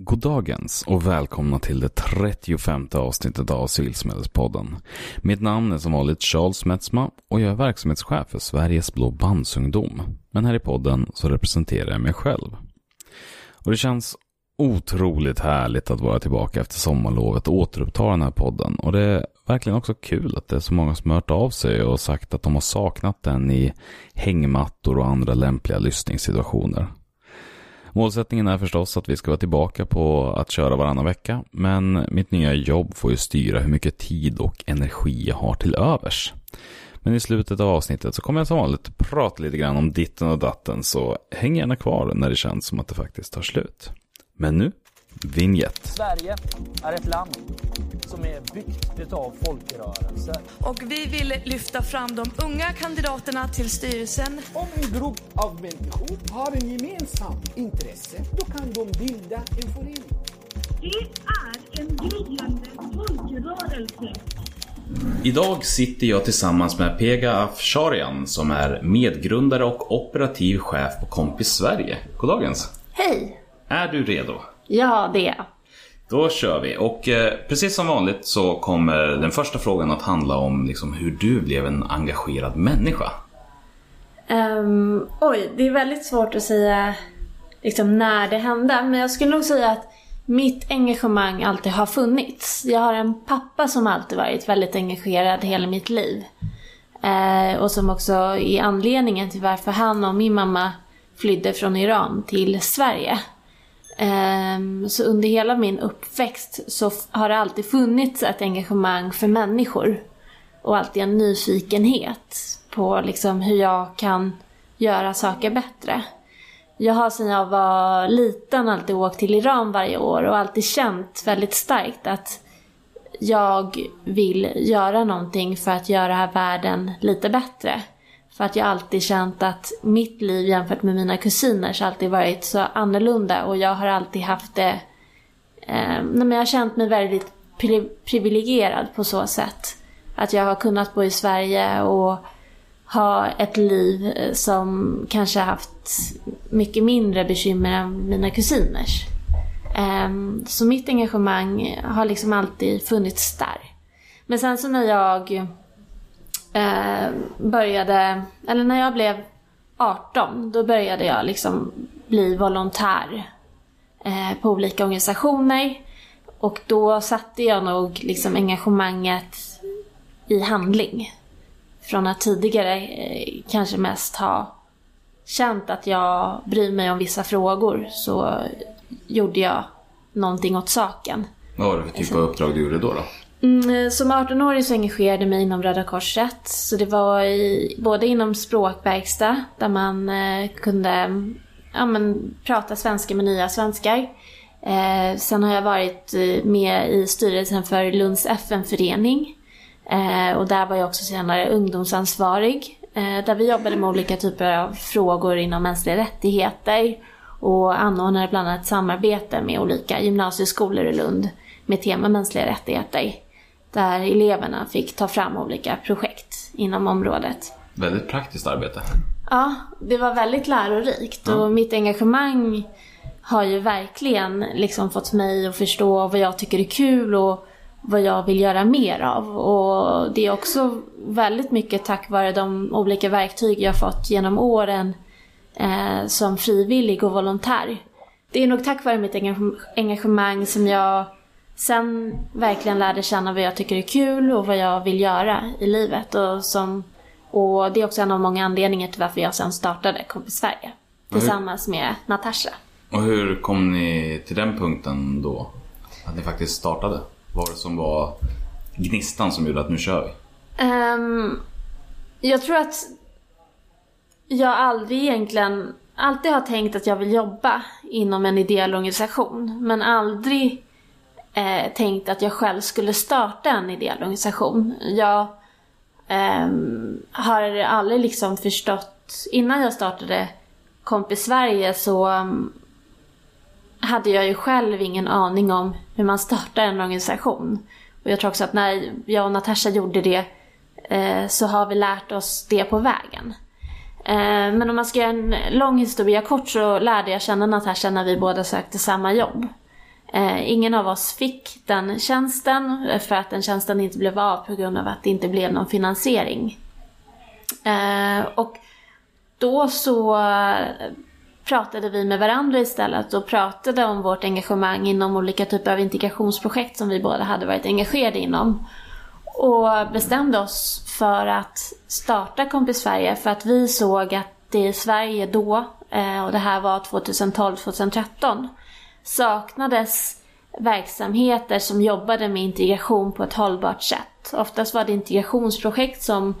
Goddagens och välkomna till det 35 avsnittet av Civilsmedelspodden. Mitt namn är som vanligt Charles Metzma och jag är verksamhetschef för Sveriges Blå bandsungdom. Men här i podden så representerar jag mig själv. Och det känns otroligt härligt att vara tillbaka efter sommarlovet och återuppta den här podden. Och det är verkligen också kul att det är så många som har hört av sig och sagt att de har saknat den i hängmattor och andra lämpliga lyssningssituationer. Målsättningen är förstås att vi ska vara tillbaka på att köra varannan vecka, men mitt nya jobb får ju styra hur mycket tid och energi jag har till övers. Men i slutet av avsnittet så kommer jag som vanligt prata lite grann om ditten och datten, så häng gärna kvar när det känns som att det faktiskt tar slut. Men nu, vignett. Sverige är ett land som är byggt utav folkrörelser. Och vi vill lyfta fram de unga kandidaterna till styrelsen. Om en grupp av människor har en gemensam intresse, då kan de bilda en förening. Det är en gryende folkrörelse. Idag sitter jag tillsammans med Pega Afsharian som är medgrundare och operativ chef på Kompis Sverige. Goddagens! Hej! Är du redo? Ja, det är. Då kör vi. Och eh, precis som vanligt så kommer den första frågan att handla om liksom, hur du blev en engagerad människa. Ehm, oj, det är väldigt svårt att säga liksom, när det hände. Men jag skulle nog säga att mitt engagemang alltid har funnits. Jag har en pappa som alltid varit väldigt engagerad hela mitt liv. Eh, och som också är anledningen till varför han och min mamma flydde från Iran till Sverige. Ehm, så under hela min uppväxt så har det alltid funnits ett engagemang för människor. Och alltid en nyfikenhet på liksom hur jag kan göra saker bättre. Jag har sedan jag var liten alltid åkt till Iran varje år och alltid känt väldigt starkt att jag vill göra någonting för att göra världen lite bättre. För att jag alltid känt att mitt liv jämfört med mina kusiners alltid varit så annorlunda och jag har alltid haft det... Eh, men jag har känt mig väldigt pri- privilegierad på så sätt. Att jag har kunnat bo i Sverige och ha ett liv eh, som kanske haft mycket mindre bekymmer än mina kusiners. Ehm, så mitt engagemang har liksom alltid funnits där. Men sen så när jag eh, började, eller när jag blev 18, då började jag liksom bli volontär eh, på olika organisationer. Och då satte jag nog liksom engagemanget i handling. Från att tidigare eh, kanske mest ha känt att jag bryr mig om vissa frågor så gjorde jag någonting åt saken. Vad var det för typ av uppdrag du gjorde då? då? Mm, eh, som 18-åring så engagerade jag mig inom Röda Korset. Så det var i, både inom språkverkstad där man eh, kunde ja, men, prata svenska med nya svenskar. Eh, sen har jag varit eh, med i styrelsen för Lunds FN-förening. Eh, och där var jag också senare ungdomsansvarig. Eh, där vi jobbade med olika typer av frågor inom mänskliga rättigheter. Och anordnade bland annat ett samarbete med olika gymnasieskolor i Lund med tema mänskliga rättigheter. Där eleverna fick ta fram olika projekt inom området. Väldigt praktiskt arbete. Ja, det var väldigt lärorikt och mitt engagemang har ju verkligen liksom fått mig att förstå vad jag tycker är kul och vad jag vill göra mer av. Och det är också väldigt mycket tack vare de olika verktyg jag fått genom åren eh, som frivillig och volontär. Det är nog tack vare mitt engage- engagemang som jag sen verkligen lärde känna vad jag tycker är kul och vad jag vill göra i livet. Och, som, och det är också en av många anledningar till varför jag sen startade Kompis Sverige. Tillsammans med Natasha. Och hur kom ni till den punkten då? Att ni faktiskt startade? Vad var det som var gnistan som gjorde att nu kör vi? Ehm, jag tror att jag aldrig egentligen, alltid har tänkt att jag vill jobba inom en ideell organisation. Men aldrig eh, tänkt att jag själv skulle starta en ideell organisation. Jag eh, har aldrig liksom förstått, innan jag startade Kompis Sverige så um, hade jag ju själv ingen aning om hur man startar en organisation. Och jag tror också att när jag och Natasha gjorde det eh, så har vi lärt oss det på vägen. Eh, men om man ska göra en lång historia kort så lärde jag känna Natasha när vi båda sökte samma jobb. Eh, ingen av oss fick den tjänsten för att den tjänsten inte blev av på grund av att det inte blev någon finansiering. Eh, och då så eh, pratade vi med varandra istället och pratade om vårt engagemang inom olika typer av integrationsprojekt som vi båda hade varit engagerade inom. Och bestämde oss för att starta Kompis Sverige för att vi såg att det i Sverige då, eh, och det här var 2012-2013, saknades verksamheter som jobbade med integration på ett hållbart sätt. Oftast var det integrationsprojekt som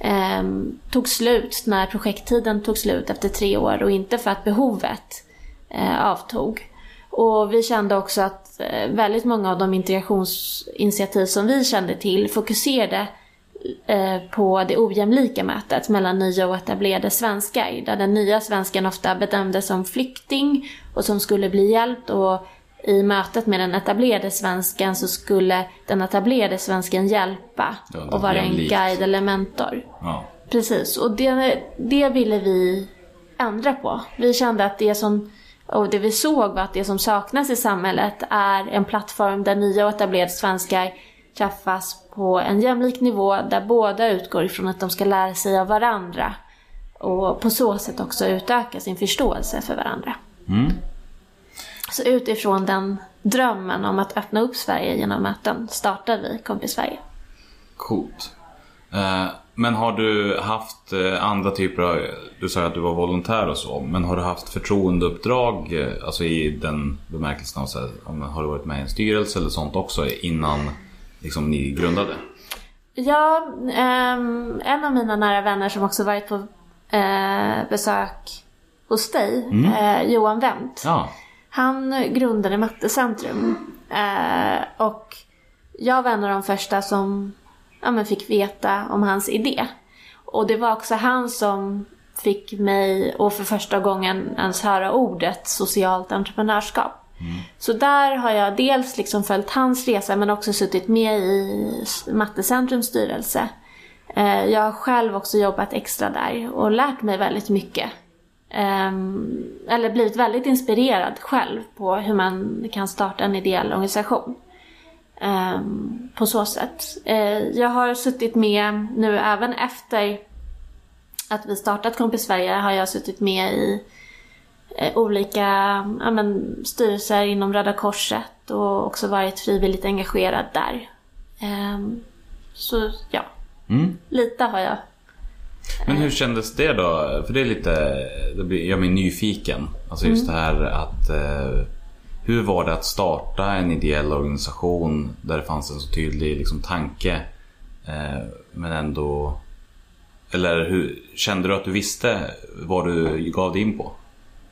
eh, tog slut när projekttiden tog slut efter tre år och inte för att behovet eh, avtog. Och vi kände också att eh, väldigt många av de integrationsinitiativ som vi kände till fokuserade på det ojämlika mötet mellan nya och etablerade svenskar. Där den nya svensken ofta bedömdes som flykting och som skulle bli hjälpt och i mötet med den etablerade svensken så skulle den etablerade svensken hjälpa Ja, och vara en guide eller mentor. Ja. Precis, och det, det ville vi ändra på. Vi kände att det som, och det vi såg var att det som saknas i samhället är en plattform där nya och etablerade svenskar träffas på en jämlik nivå där båda utgår ifrån att de ska lära sig av varandra och på så sätt också utöka sin förståelse för varandra. Så utifrån den drömmen om att öppna upp Sverige genom möten startade vi Kompis Sverige. Coolt. Eh, Men har du haft eh, andra typer av, du sa att du var volontär och så, men har du haft förtroendeuppdrag, eh, alltså i den bemärkelsen av så här, om- har du varit med i en styrelse eller sånt också innan liksom, ni grundade? Ja, ehm, en av mina nära vänner som också varit på eh, besök hos dig, eh, Johan Wendt. Ja, Han grundade Mattecentrum. Eh, och jag var en av de första som ja, fick veta om hans idé. Och det var också han som fick mig att för första gången ens höra ordet socialt entreprenörskap. Så där har jag dels liksom följt hans resa men också suttit med i Mattecentrums styrelse. Eh, jag har själv också jobbat extra där och lärt mig väldigt mycket. Ehm, eller blivit väldigt inspirerad själv på hur man kan starta en ideell organisation. Ehm, på så sätt. Eh, jag har suttit med nu även efter att vi startat Kompis Sverige har jag suttit med i eh, olika ja, men, styrelser inom Röda Korset och också varit frivilligt engagerad där. Ehm, så ja, Mm. lite har jag. Men hur kändes det då? För det är lite, det jag blir nyfiken. Alltså just det här att eh, hur var det att starta en ideell organisation där det fanns en så tydlig liksom, tanke eh, men ändå eller hur, kände du att du visste vad du gav dig in på?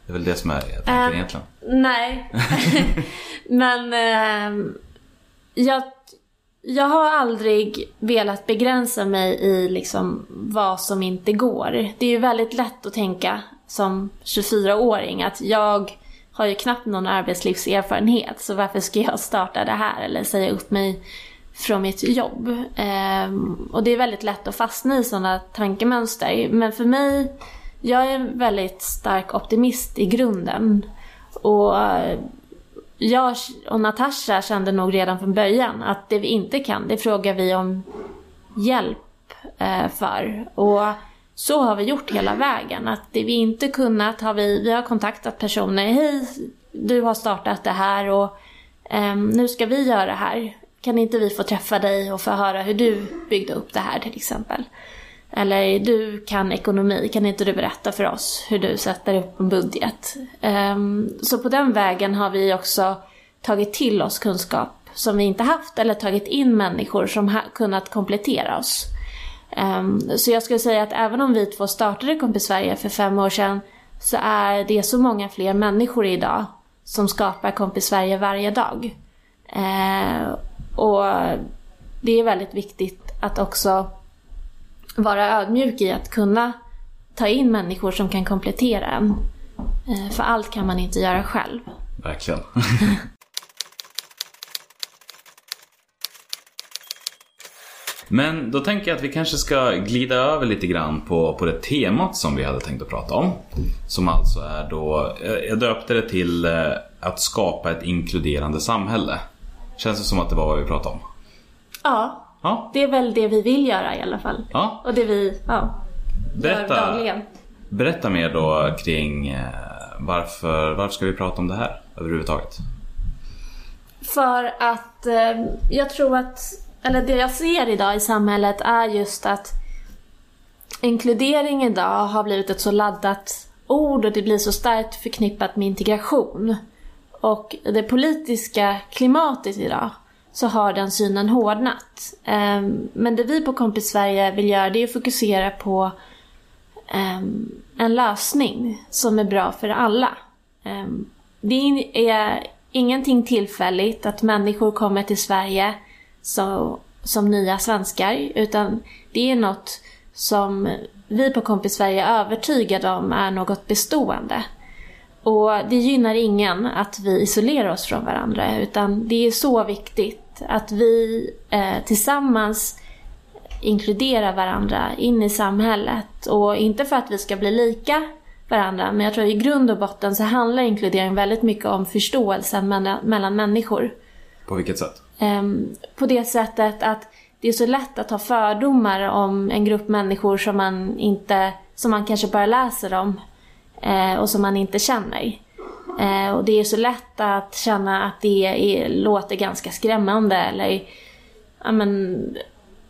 Det är väl det som är jag tänker Eh, egentligen. Nej. Men ehm, jag, jag har aldrig velat begränsa mig i liksom vad som inte går. Det är ju väldigt lätt att tänka som 24-åring att jag har ju knappt någon arbetslivserfarenhet så varför ska jag starta det här eller säga upp mig från mitt jobb. Ehm, och det är väldigt lätt att fastna i sådana tankemönster. Men för mig, jag är en väldigt stark optimist i grunden. Och eh, jag och Natasha kände nog redan från början att det vi inte kan, det frågar vi om hjälp eh, för. Och så har vi gjort hela vägen. Att det vi inte kunnat har vi, vi har kontaktat personer. Hej, du har startat det här och ehm, nu ska vi göra det här. Kan inte vi få träffa dig och få höra hur du byggde upp det här till exempel? Eller du kan ekonomi, kan inte du berätta för oss hur du sätter upp en budget? Ehm, så på den vägen har vi också tagit till oss kunskap som vi inte haft eller tagit in människor som har kunnat komplettera oss. Ehm, så jag skulle säga att även om vi två startade Kompis Sverige för fem år sedan så är det så många fler människor idag som skapar Kompis Sverige varje dag. Ehm, och det är väldigt viktigt att också vara ödmjuk i att kunna ta in människor som kan komplettera en. Eh, för allt kan man inte göra själv. Verkligen. Men då tänker jag att vi kanske ska glida över lite grann på, på det temat som vi hade tänkt att prata om. Som alltså är då, jag jag döpte det till eh, att skapa ett inkluderande samhälle. Känns det som att det var vad vi pratade om? Ja, Ja, det är väl det vi vill göra i alla fall. ja. Och det vi ja, gör Berätta, dagligen. berätta mer då kring eh, varför, varför ska vi prata om det här överhuvudtaget? För att eh, jag tror att, eller det jag ser idag i samhället är just att inkludering idag har blivit ett så laddat ord och det blir så starkt förknippat med integration. Och det politiska klimatet idag så har den synen hårdnat. Ehm, men det vi på Kompis Sverige vill göra det är att fokusera på ehm, en lösning som är bra för alla. Ehm, det är ingenting tillfälligt att människor kommer till Sverige så, som nya svenskar, utan det är något som vi på Kompis Sverige är övertygade om är något bestående. Och det gynnar ingen att vi isolerar oss från varandra, utan det är så viktigt att vi eh, tillsammans inkludera varandra in i samhället. Och inte för att vi ska bli lika varandra, men jag tror i grund och botten så handlar inkludering väldigt mycket om förståelsen mellan, mellan människor. På vilket sätt? Ehm, på det sättet att det är så lätt att ha fördomar om en grupp människor som man inte, som man kanske bara läser om eh, och som man inte känner. Eh, och det är så lätt att känna att det är, låter ganska skrämmande eller ja, men,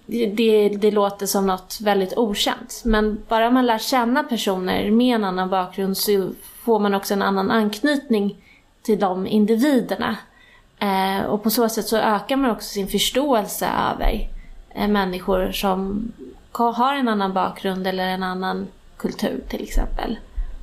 det, det, låter som något väldigt okänt. Men bara man lär känna personer med en annan bakgrund så får man också en annan anknytning till de individerna. Eh, och på så sätt så ökar man också sin förståelse över eh, människor som har en annan bakgrund eller en annan kultur till exempel.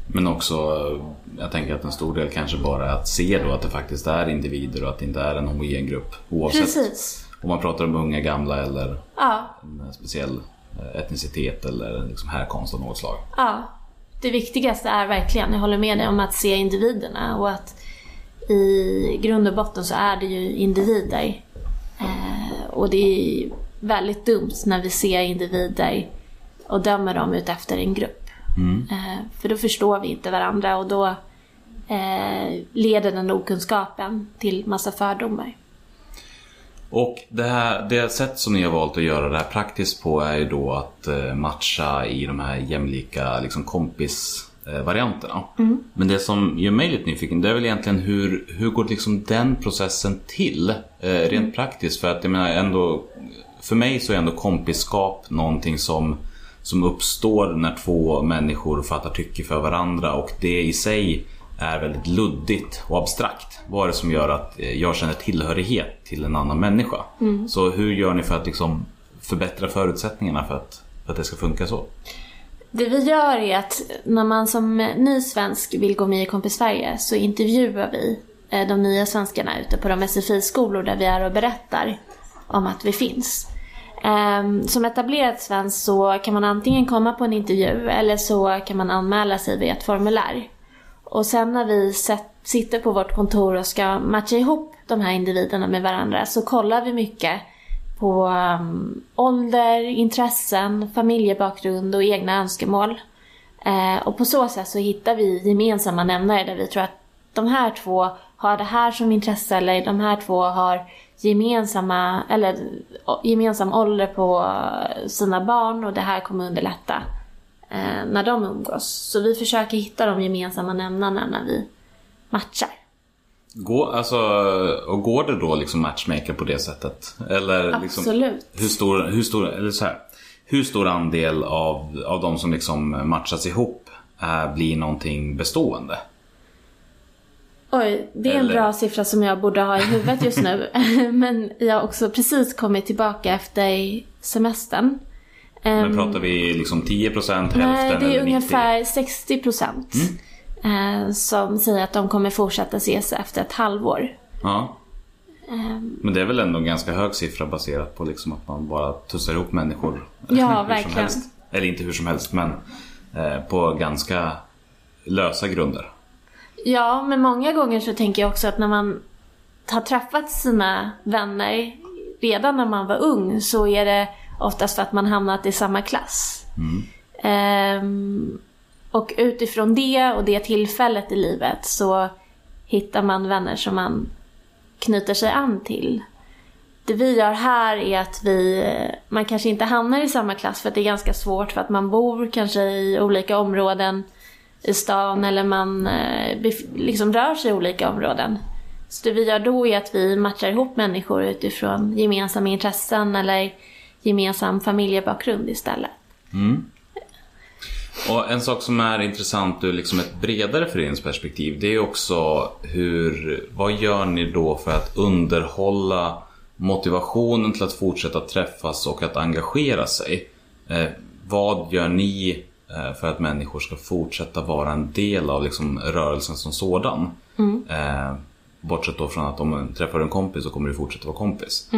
Men också, eh, jag tänker att en stor del kanske bara är att se då att det faktiskt är individer och att det inte är en homogen grupp. Oavsett Precis. om man pratar om unga, gamla eller Ja, en speciell eh, etnicitet eller liksom härkomst av något slag. ja. Det viktigaste är verkligen, jag håller med dig om att se individerna och att i grund och botten så är det ju individer. Eh, och det är väldigt dumt när vi ser individer och dömer dem ut efter en grupp. Eh, för då förstår vi inte varandra och då eh, leder den okunskapen till massa fördomar. Och det, här, det sätt som ni har valt att göra det här praktiskt på är ju då att eh, matcha i de här jämlika liksom, kompisvarianterna. Men det som gör mig lite nyfiken det är väl egentligen hur, hur går liksom den processen till eh, rent praktiskt? För att jag menar ändå, för mig så är ändå kompisskap någonting som, som uppstår när två människor fattar tycke för varandra och det i sig är väldigt luddigt och abstrakt. Vad är det som gör att eh, jag känner tillhörighet till en annan människa? Så hur gör ni för att liksom förbättra förutsättningarna för att, för att det ska funka så? Det vi gör är att när man som ny svensk vill gå med i Kompis Sverige så intervjuar vi eh, de nya svenskarna ute på de SFI-skolor där vi är och berättar om att vi finns. Ehm, som etablerad svensk så kan man antingen komma på en intervju eller så kan man anmäla sig via ett formulär. Och sen när vi sett, sitter på vårt kontor och ska matcha ihop de här individerna med varandra så kollar vi mycket på um, ålder, intressen, familjebakgrund och egna önskemål. Ehm, och på så sätt så hittar vi gemensamma nämnare där vi tror att de här två har det här som intresse eller de här två har gemensamma, eller, gemensam ålder på eh, sina barn och det här kommer underlätta eh, när de umgås. Så vi försöker hitta de gemensamma nämnarna när vi matchar. Går, alltså, och går det då liksom matchmaker på det sättet? Eller liksom, Absolut. hur stor, hur stor, eller så här, hur stor andel av, av de som liksom matchas ihop äh, blir någonting bestående? Oj, det är en Eller- bra siffra som jag borde ha i huvudet just nu. Men jag har också precis kommit tillbaka efter semestern. Men Ehm, pratar vi liksom 10% hälften Nej, det är eller 90? ungefär 60 procent. Mm. eh, som säger att de kommer fortsätta ses efter ett halvår. Ja. Ehm, Men det är väl ändå en ganska hög siffra baserat på liksom att man bara tussar ihop människor. Ja, hur som verkligen. helst. Eller inte hur som helst men eh, på ganska lösa grunder. Ja, men många gånger så tänker jag också att när man har träffat sina vänner redan när man var ung så är det oftast för att man hamnat i samma klass. Ehm, och utifrån det och det tillfället i livet så hittar man vänner som man knyter sig an till. Det vi gör här är att vi, man kanske inte hamnar i samma klass för att det är ganska svårt för att man bor kanske i olika områden i stan eller man eh, liksom rör sig i olika områden. Så det vi gör då är att vi matchar ihop människor utifrån gemensamma intressen eller gemensam familjebakgrund istället. Mm. Och en sak som är intressant ur liksom ett bredare föreningsperspektiv det är också hur, vad gör ni då för att underhålla motivationen till att fortsätta träffas och att engagera sig? Eh, vad gör ni för att människor ska fortsätta vara en del av liksom rörelsen som sådan? Eh, bortsett då från att om man träffar en kompis så kommer du fortsätta vara kompis.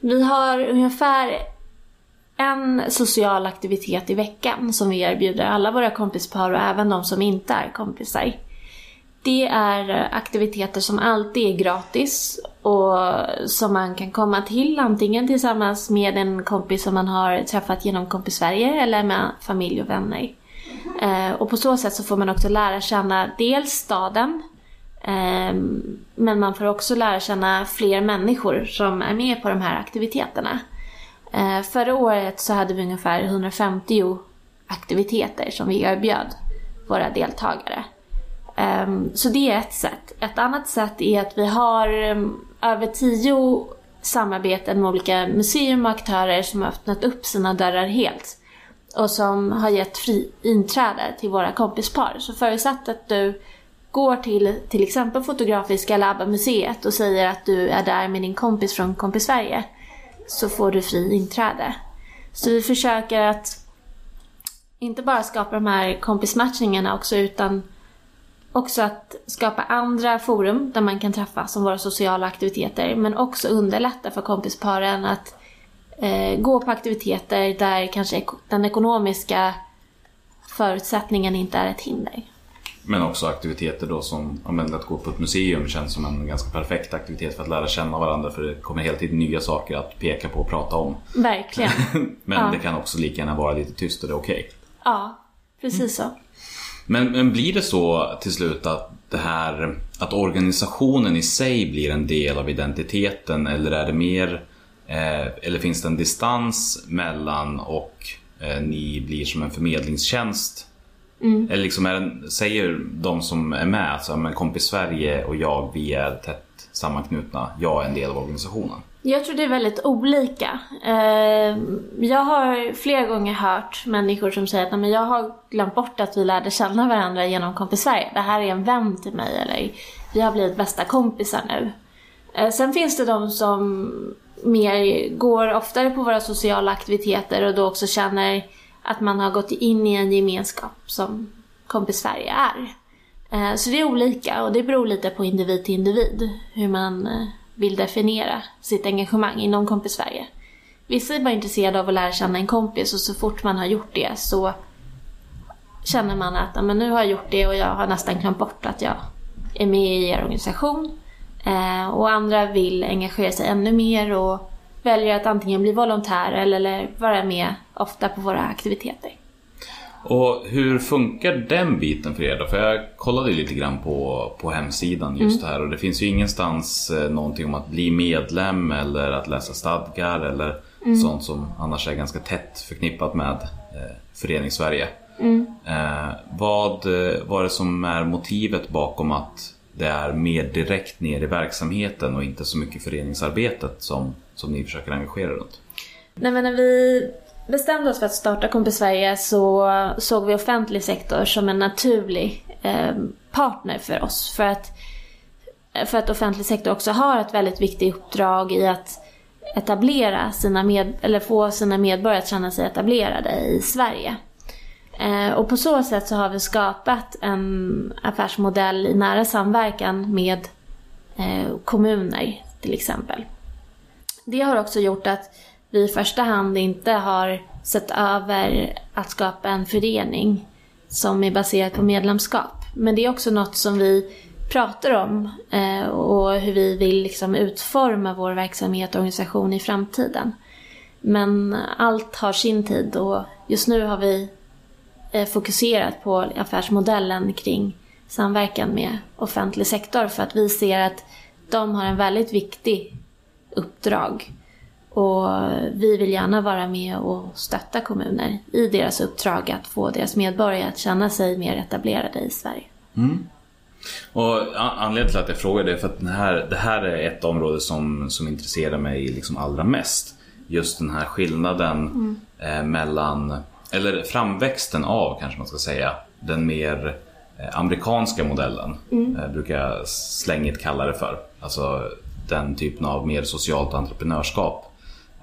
Vi har ungefär en social aktivitet i veckan som vi erbjuder alla våra kompispar och även de som inte är kompisar. Det är eh, aktiviteter som alltid är gratis och som man kan komma till antingen tillsammans med en kompis som man har träffat genom Kompis Sverige eller med familj och vänner. Eh, och på så sätt så får man också lära känna dels staden ehm, men man får också lära känna fler människor som är med på de här aktiviteterna. Eh, förra året så hade vi ungefär 150 aktiviteter som vi erbjöd våra deltagare. Ehm, så det är ett sätt. Ett annat sätt är att vi har ehm, över tio samarbeten med olika museum och aktörer som har öppnat upp sina dörrar helt. Och som har gett fri inträde till våra kompispar. Så förutsatt att du går till till exempel Fotografiska eller ABBA-museet och säger att du är där med din kompis från Kompis Sverige så får du fri inträde. Så vi försöker att inte bara skapa de här kompismatchningarna också utan också att skapa andra forum där man kan träffas som våra sociala aktiviteter men också underlätta för kompisparen att eh, gå på aktiviteter där kanske den ekonomiska förutsättningen inte är ett hinder. Men också aktiviteter då som men att gå på ett museum känns som en ganska perfekt aktivitet för att lära känna varandra för det kommer hela tiden nya saker att peka på och prata om. Verkligen. Men Ja. det kan också lika gärna vara lite tyst och det är okej. Ja, precis så. Men, men blir det så till slut att det här att organisationen i sig blir en del av identiteten eller är det mer eh, eller finns det en distans mellan och eh, ni blir som en förmedlingstjänst? Eller liksom är säger de som är med, alltså, men kompis Sverige och jag, vi är tätt sammanknutna, jag är en del av organisationen. Jag tror det är väldigt olika. Ehm, jag har flera gånger hört människor som säger att men jag har glömt bort att vi lärde känna varandra genom Kompis Sverige. Det här är en vän till mig eller vi har blivit bästa kompisar nu. Eh, sen finns det de som mer går oftare på våra sociala aktiviteter och då också känner att man har gått in i en gemenskap som Kompis Sverige är. Eh, så det är olika och det beror lite på individ till individ hur man eh, vill definiera sitt engagemang inom Kompis Sverige. Vissa är bara intresserade av att lära känna en kompis och så fort man har gjort det så känner man att men nu har jag gjort det och jag har nästan glömt bort att jag är med i er organisation. Eh, och andra vill engagera sig ännu mer och väljer att antingen bli volontär eller, eller vara med ofta på våra aktiviteter. Och hur funkar den biten för er då? För jag kollade lite grann på, på hemsidan just det här och det finns ju ingenstans eh, någonting om att bli medlem eller att läsa stadgar eller sånt som annars är ganska tätt förknippat med eh, Föreningssverige. Eh, vad eh, var det som är motivet bakom att det är mer direkt ner i verksamheten och inte så mycket föreningsarbetet som, som ni försöker engagera runt? Nej, men när vi bestämde oss för att starta Kompis Sverige så såg vi offentlig sektor som en naturlig eh, partner för oss. För att, för att offentlig sektor också har ett väldigt viktigt uppdrag i att etablera sina med, eller få sina medborgare att känna sig etablerade i Sverige. Eh, och på så sätt så har vi skapat en affärsmodell i nära samverkan med eh, kommuner till exempel. Det har också gjort att vi i första hand inte har sett över att skapa en förening som är baserad på medlemskap. Men det är också något som vi pratar om eh, och hur vi vill liksom utforma vår verksamhet och organisation i framtiden. Men allt har sin tid och just nu har vi eh, fokuserat på affärsmodellen kring samverkan med offentlig sektor för att vi ser att de har en väldigt viktig uppdrag. Och vi vill gärna vara med och stötta kommuner i deras uppdrag att få deras medborgare att känna sig mer etablerade i Sverige. Och a- anledningen till att jag frågar det är för att här, det här är ett område som, som intresserar mig liksom allra mest. Just den här skillnaden eh, mellan, eller framväxten av kanske man ska säga, den mer eh, amerikanska modellen. Eh, brukar jag slängigt kalla det för. Alltså den typen av mer socialt entreprenörskap.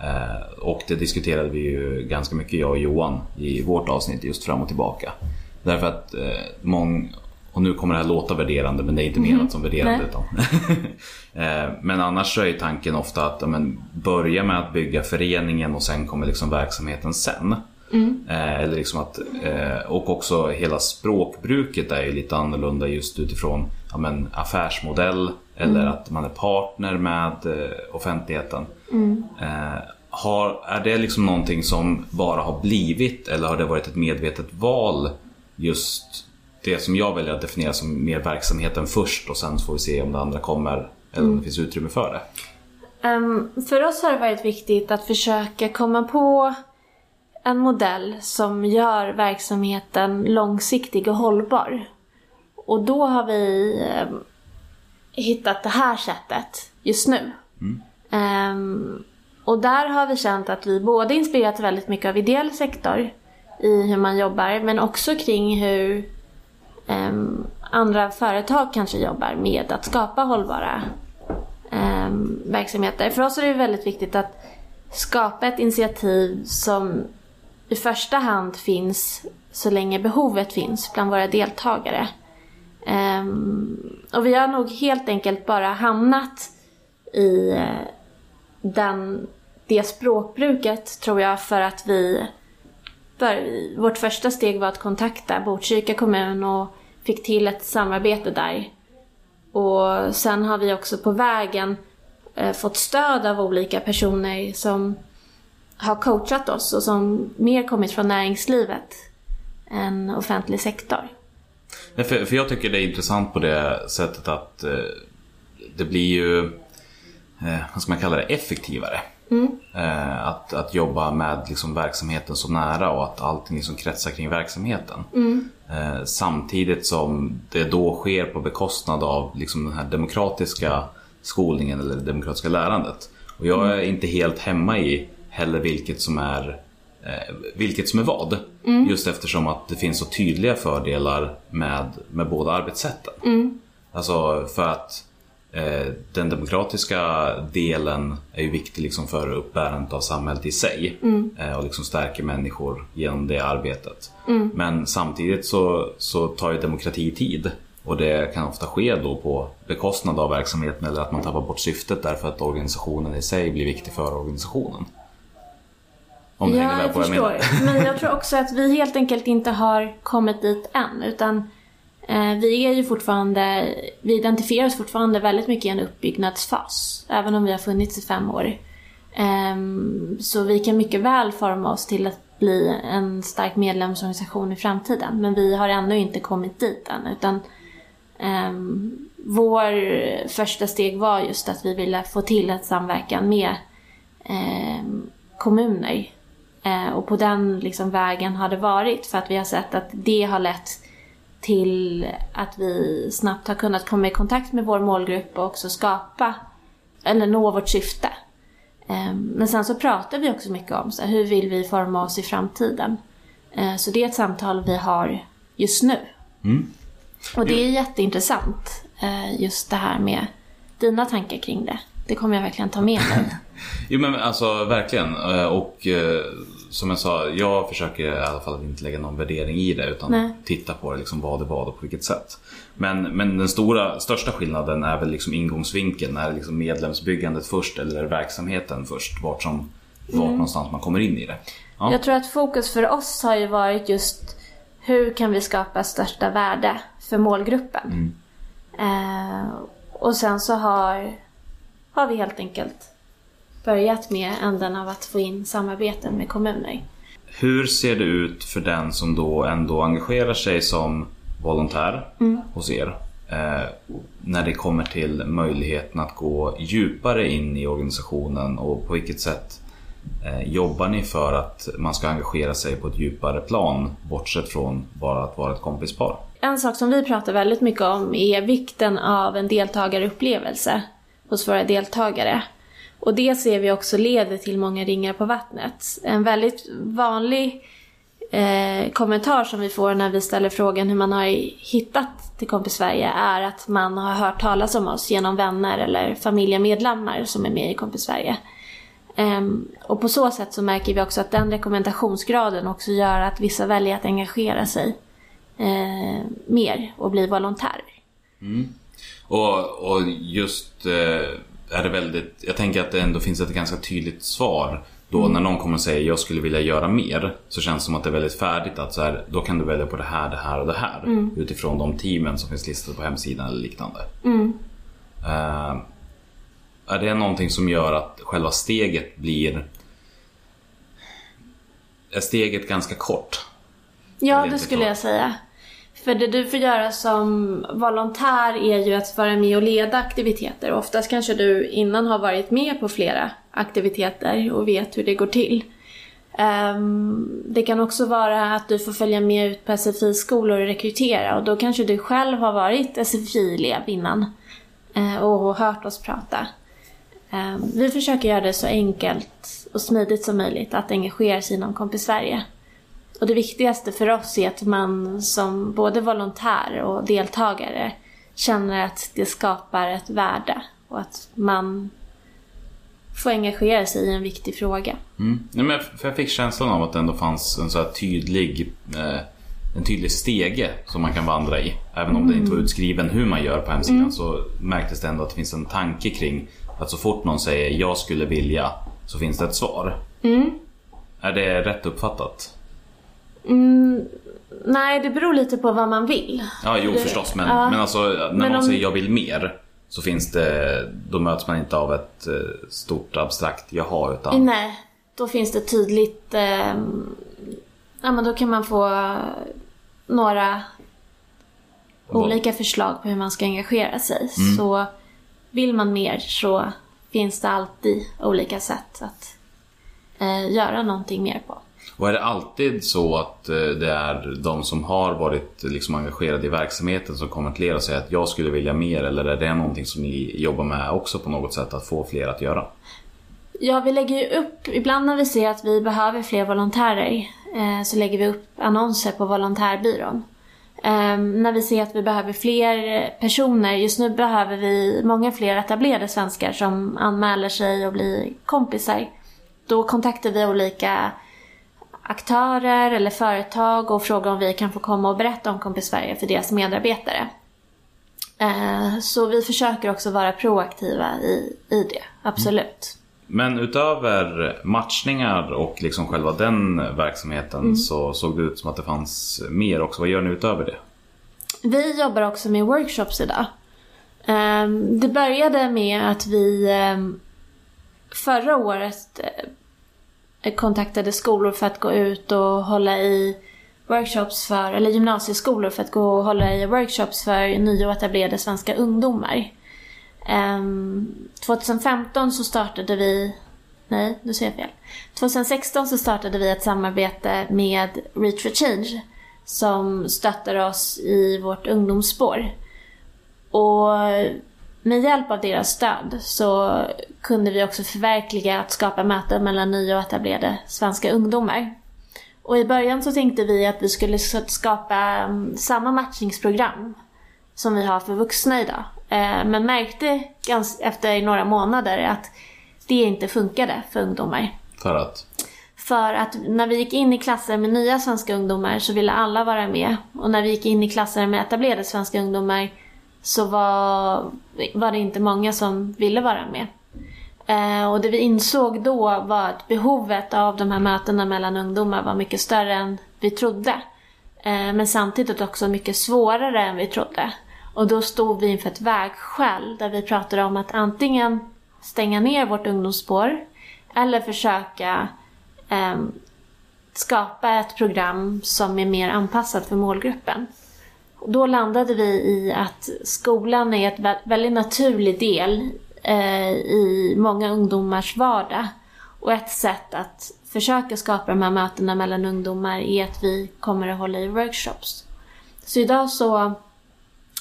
Eh, och det diskuterade vi ju ganska mycket jag och Johan i vårt avsnitt just fram och tillbaka. Därför att eh, mång, och nu kommer det här låta värderande men det är inte menat som värderande. Eh, men annars så är tanken ofta att men, börja med att bygga föreningen och sen kommer liksom verksamheten sen. Eh, eller liksom att, och också hela språkbruket är ju lite annorlunda just utifrån ja, men, affärsmodell eller att man är partner med eh, offentligheten. Eh, har, är det liksom någonting som bara har blivit eller har det varit ett medvetet val just det som jag väljer att definiera som mer verksamheten först och sen får vi se om det andra kommer eller om det finns utrymme för det. Ehm, för oss har det varit viktigt att försöka komma på en modell som gör verksamheten långsiktig och hållbar. Och då har vi ehm, hittat det här sättet just nu. Um, och där har vi känt att vi både inspirerats väldigt mycket av ideell sektor i hur man jobbar men också kring hur um, andra företag kanske jobbar med att skapa hållbara um, verksamheter. För oss är det väldigt viktigt att skapa ett initiativ som i första hand finns så länge behovet finns bland våra deltagare. Um, och vi har nog helt enkelt bara hamnat i eh, den, det språkbruket tror jag för att vi för vårt första steg var att kontakta Botkyrka kommun och fick till ett samarbete där. Och sen har vi också på vägen eh, fått stöd av olika personer som har coachat oss och som mer kommit från näringslivet än offentlig sektor. Nej, för, för jag tycker det är intressant på det sättet att eh, det blir ju, vad ska man kalla det, effektivare. Eh, att, att jobba med liksom, verksamheten så nära och att allting liksom kretsar kring verksamheten. Eh, samtidigt som det då sker på bekostnad av liksom, den här demokratiska skolningen eller det demokratiska lärandet. Och jag är inte helt hemma i heller vilket som är eh, vilket som är vad. Just eftersom att det finns så tydliga fördelar med, med båda arbetssätten. Alltså för att eh, den demokratiska delen är ju viktig liksom för uppbärandet av samhället i sig. Eh, och liksom stärker människor genom det arbetet. Men samtidigt så, så tar ju demokrati tid. Och det kan ofta ske då på bekostnad av verksamheten eller att man tappar bort syftet därför att organisationen i sig blir viktig för organisationen. Om du hänger Ja, jag vad jag förstår. menar. Men jag tror också att vi helt enkelt inte har kommit dit än. Utan eh, Eh, vi är ju fortfarande, vi identifierar oss fortfarande väldigt mycket i en uppbyggnadsfas. Även om vi har funnits i fem år. Ehm, så vi kan mycket väl forma oss till att bli en stark medlemsorganisation i framtiden. Men vi har ännu inte kommit dit än. Utan ehm, vår första steg var just att vi ville få till en samverkan med ehm, kommuner. Eh, och på den liksom vägen har det varit för att vi har sett att det har lett till att vi snabbt har kunnat komma i kontakt med vår målgrupp och också skapa eller nå vårt syfte. Eh, men sen så pratar vi också mycket om så här, hur vill vi forma oss i framtiden. Eh, så det är ett samtal vi har just nu. Och det är jätteintressant eh, just det här med dina tankar kring det. Det kommer jag verkligen ta med mig. Jo men alltså verkligen. Eh, Och eh, som jag sa, jag försöker i alla fall inte lägga någon värdering i det utan Nej. titta på det, liksom vad det var och på vilket sätt. Men, men den stora, största skillnaden är väl liksom ingångsvinkeln. Är det liksom medlemsbyggandet först eller är det verksamheten först? Vart, som, vart någonstans man kommer in i det. Ja. Jag tror att fokus för oss har ju varit just hur kan vi skapa största värde för målgruppen. Eh, och sen så har, har vi helt enkelt börjat med änden av att få in samarbeten med kommuner. Hur ser det ut för den som då ändå engagerar sig som volontär hos er. Eh, när det kommer till möjligheten att gå djupare in i organisationen och på vilket sätt eh, jobbar ni för att man ska engagera sig på ett djupare plan bortsett från bara att vara ett kompispar? En sak som vi pratar väldigt mycket om är vikten av en deltagarupplevelse hos våra deltagare. Och det ser vi också leder till många ringar på vattnet. En väldigt vanlig eh, kommentar som vi får när vi ställer frågan hur man har hittat till Kompis Sverige är att man har hört talas om oss genom vänner eller familjemedlemmar som är med i Kompis Sverige. Um, och på så sätt så märker vi också att den rekommendationsgraden också gör att vissa väljer att engagera sig uh, mer och bli volontärer. Mm. Och, och just uh, är det väldigt, jag tänker att det ändå finns ett ganska tydligt svar. Då när någon kommer och säger jag skulle vilja göra mer så känns det som att det är väldigt färdigt att så här, då kan du välja på det här, det här och det här. Utifrån de teamen som finns listade på hemsidan eller liknande. Eh, är det någonting som gör att själva steget blir är steget ganska kort? Ja, det skulle jag säga. För det du får göra som volontär är ju att vara med och leda aktiviteter. Oftast kanske du innan har varit med på flera aktiviteter och vet hur det går till. Ehm, det kan också vara att du får följa med ut på SFI-skolor och rekrytera och då kanske du själv har varit SFI-elev innan eh, och hört oss prata. Ehm, vi försöker göra det så enkelt och smidigt som möjligt att engagera sig inom Kompis Sverige. Och det viktigaste för oss är att man som både volontär och deltagare känner att det skapar ett värde och att man får engagera sig i en viktig fråga. Mm. Nej, men jag fick känslan av att det ändå fanns en så här tydlig eh, en tydlig stege som man kan vandra i. Även om det inte var utskriven hur man gör på hemsidan så märktes det ändå att det finns en tanke kring att så fort någon säger jag skulle vilja så finns det ett svar. Är det rätt uppfattat? Nej, det beror lite på vad man vill. Ja, jo Det- förstås. Men, ja. men alltså när Men någon om- säger jag vill mer så finns det, då möts man inte av ett eh, stort abstrakt jaha utan Nej, då finns det tydligt... ehm, ja, men då kan man få eh, några olika förslag på hur man ska engagera sig. Mm. Så vill man mer så finns det alltid olika sätt att eh, göra någonting mer på. Och är det alltid så att eh, det är de som har varit liksom engagerade i verksamheten som kommer till er och säger att jag skulle vilja mer eller är det någonting som ni jobbar med också på något sätt att få fler att göra? Ja, vi lägger ju upp, ibland när vi ser att vi behöver fler volontärer eh, så lägger vi upp annonser på volontärbyrån. Ehm, när vi ser att vi behöver fler personer, just nu behöver vi många fler etablerade svenskar som anmäler sig och blir kompisar. Då kontaktar vi olika aktörer eller företag och frågar om vi kan få komma och berätta om Kompis Sverige för deras medarbetare. Eh, så vi försöker också vara proaktiva i, i det, absolut. Men utöver matchningar och liksom själva den verksamheten så såg det ut som att det fanns mer också. Vad gör ni utöver det? Vi jobbar också med workshops idag. Ehm, Det började med att vi ehm, förra året eh, Eh, kontaktade skolor för att gå ut och hålla i workshops för, eller gymnasieskolor för att gå och hålla i workshops för nya och etablerade svenska ungdomar. Ehm, 2015 så startade vi, nej nu ser jag fel. 2016 så startade vi ett samarbete med Reach for Change som stöttar oss i vårt ungdomsspår. Och med hjälp av deras stöd så kunde vi också förverkliga att skapa möten mellan nya och etablerade svenska ungdomar. Och i början så tänkte vi att vi skulle skapa mm, samma matchningsprogram som vi har för vuxna idag. Eh, Men märkte efter några månader att det inte funkade för ungdomar. För att? För att när vi gick in i klasser med nya svenska ungdomar så ville alla vara med. Och när vi gick in i klasser med etablerade svenska ungdomar så var, var det inte många som ville vara med. Eh, och det vi insåg då var att behovet av de här mötena mellan ungdomar var mycket större än vi trodde. Eh, men samtidigt också mycket svårare än vi trodde. Och då stod vi inför ett vägskäl där vi pratade om att antingen stänga ner vårt ungdomsspår eller försöka eh, skapa ett program som är mer anpassat för målgruppen. Då landade vi i att skolan är en väldigt naturlig del eh, i många ungdomars vardag. Och ett sätt att försöka skapa de här mötena mellan ungdomar är att vi kommer att hålla i workshops. Så idag så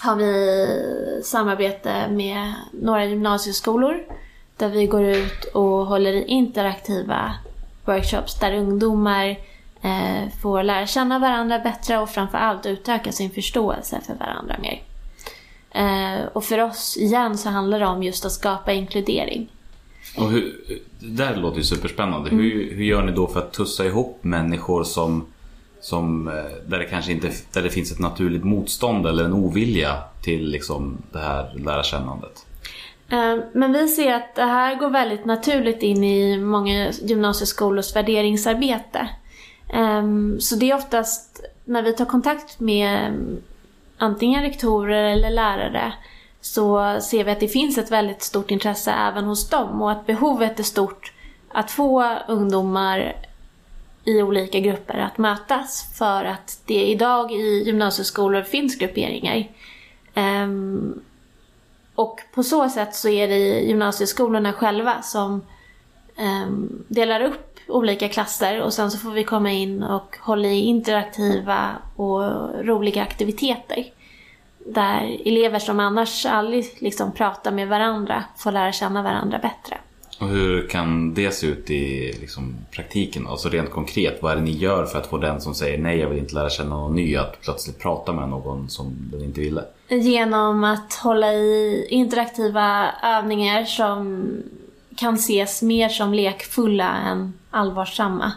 har vi samarbete med några gymnasieskolor där vi går ut och håller i interaktiva workshops där ungdomar eh, får lära känna varandra bättre och framförallt utöka sin förståelse för varandra mer. Eh, och för oss igen så handlar det om just att skapa inkludering. Och hur, det där låter ju superspännande. Hur, hur gör ni då för att tussa ihop människor som, som eh, där, det kanske inte, där det finns ett naturligt motstånd eller en ovilja till liksom det här lärarkännandet? Eh, Men vi ser att det här går väldigt naturligt in i många gymnasieskolors värderingsarbete. Ehm, så det är oftast när vi tar kontakt med mm, antingen rektorer eller lärare så ser vi att det finns ett väldigt stort intresse även hos dem och att behovet är stort att få ungdomar i olika grupper att mötas för att det idag i gymnasieskolor finns grupperingar. Um, och på så sätt så är det gymnasieskolorna själva som um, delar upp olika klasser och sen så får vi komma in och hålla i interaktiva och roliga aktiviteter. Där elever som annars aldrig liksom pratar med varandra får lära känna varandra bättre. Och hur kan det se ut i liksom, praktiken? Alltså rent konkret, vad är det ni gör för att få den som säger nej, jag vill inte lära känna någon ny att plötsligt prata med någon som den inte ville? Genom att hålla i interaktiva övningar som kan ses mer som lekfulla än allvarsamma.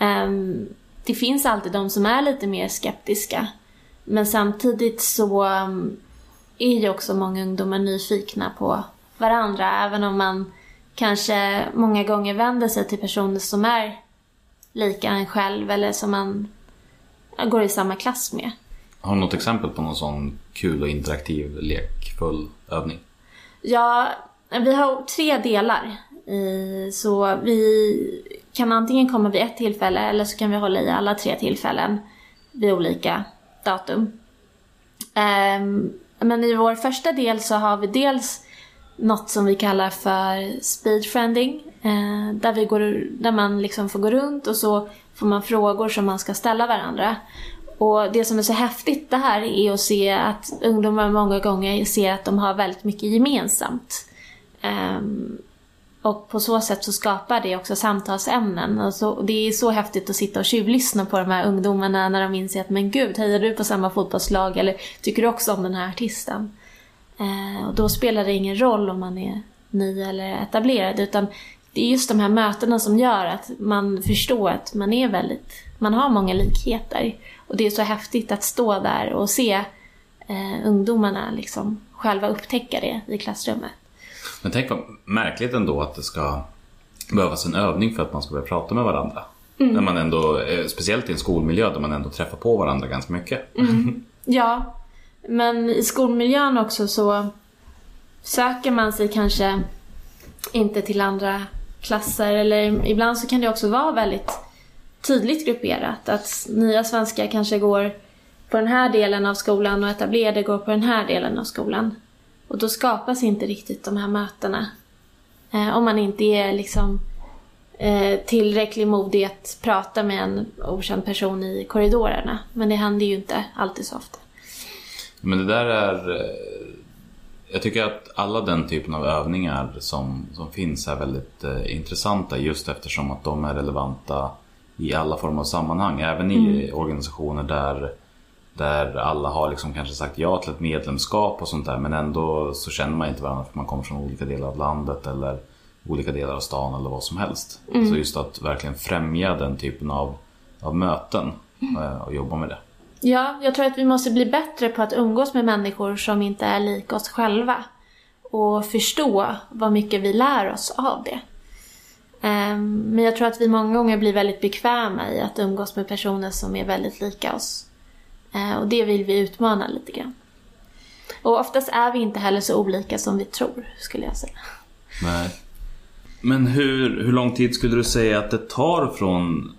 Ehm, Det finns alltid de som är lite mer skeptiska. Men samtidigt så um, är ju också många ungdomar nyfikna på varandra. Även om man kanske många gånger vänder sig till personer som är lika en själv eller som man går i samma klass med. Har du något exempel på någon sån kul och interaktiv lekfull övning? Ja, vi har tre delar. Eh, så vi kan antingen komma vid ett tillfälle eller så kan vi hålla i alla tre tillfällen vid olika datum. Ehm, men i vår första del så har vi dels något som vi kallar för speedfriending. Eh, där, vi går, där man liksom får gå runt och så får man frågor som man ska ställa varandra. Och det som är så häftigt det här är att se att ungdomar många gånger ser att de har väldigt mycket gemensamt. Ehm, och på så sätt så skapar det också samtalsämnen. Och så, det är så häftigt att sitta och tjuvlyssna på de här ungdomarna när de inser att men gud, hejar du på samma fotbollslag eller tycker du också om den här artisten? Eh, och då spelar det ingen roll om man är ny eller etablerad utan det är just de här mötena som gör att man förstår att man är väldigt, man har många likheter. Och det är så häftigt att stå där och se eh, ungdomarna liksom själva upptäcka det i klassrummet. Men tänk vad märkligt ändå att det ska behövas en övning för att man ska börja prata med varandra. När man ändå, eh, speciellt i en skolmiljö där man ändå träffar på varandra ganska mycket. Ja, men i skolmiljön också så söker man sig kanske inte till andra klasser eller ibland så kan det också vara väldigt tydligt grupperat. Att nya svenskar kanske går på den här delen av skolan och etablerade går på den här delen av skolan. Och då skapas inte riktigt de här mötena. Eh, om man inte är liksom eh, tillräckligt modig att prata med en okänd person i korridorerna. Men det händer ju inte alltid så ofta. Men det där är... eh, Jag tycker att alla den typen av övningar som, som finns är väldigt eh, intressanta just eftersom att de är relevanta i alla former av sammanhang. Även i organisationer där, där alla har liksom kanske sagt ja till ett medlemskap och sånt där men ändå så känner man inte varandra för man kommer från olika delar av landet eller olika delar av stan eller vad som helst. Så just att verkligen främja den typen av, av möten eh, och jobba med det. Ja, jag tror att vi måste bli bättre på att umgås med människor som inte är lika oss själva. Och förstå vad mycket vi lär oss av det. Ehm, Men jag tror att vi många gånger blir väldigt bekväma i att umgås med personer som är väldigt lika oss. Eh, Och det vill vi utmana lite grann. Och oftast är vi inte heller så olika som vi tror, skulle jag säga. Nej. Men hur, hur lång tid skulle du säga att det tar från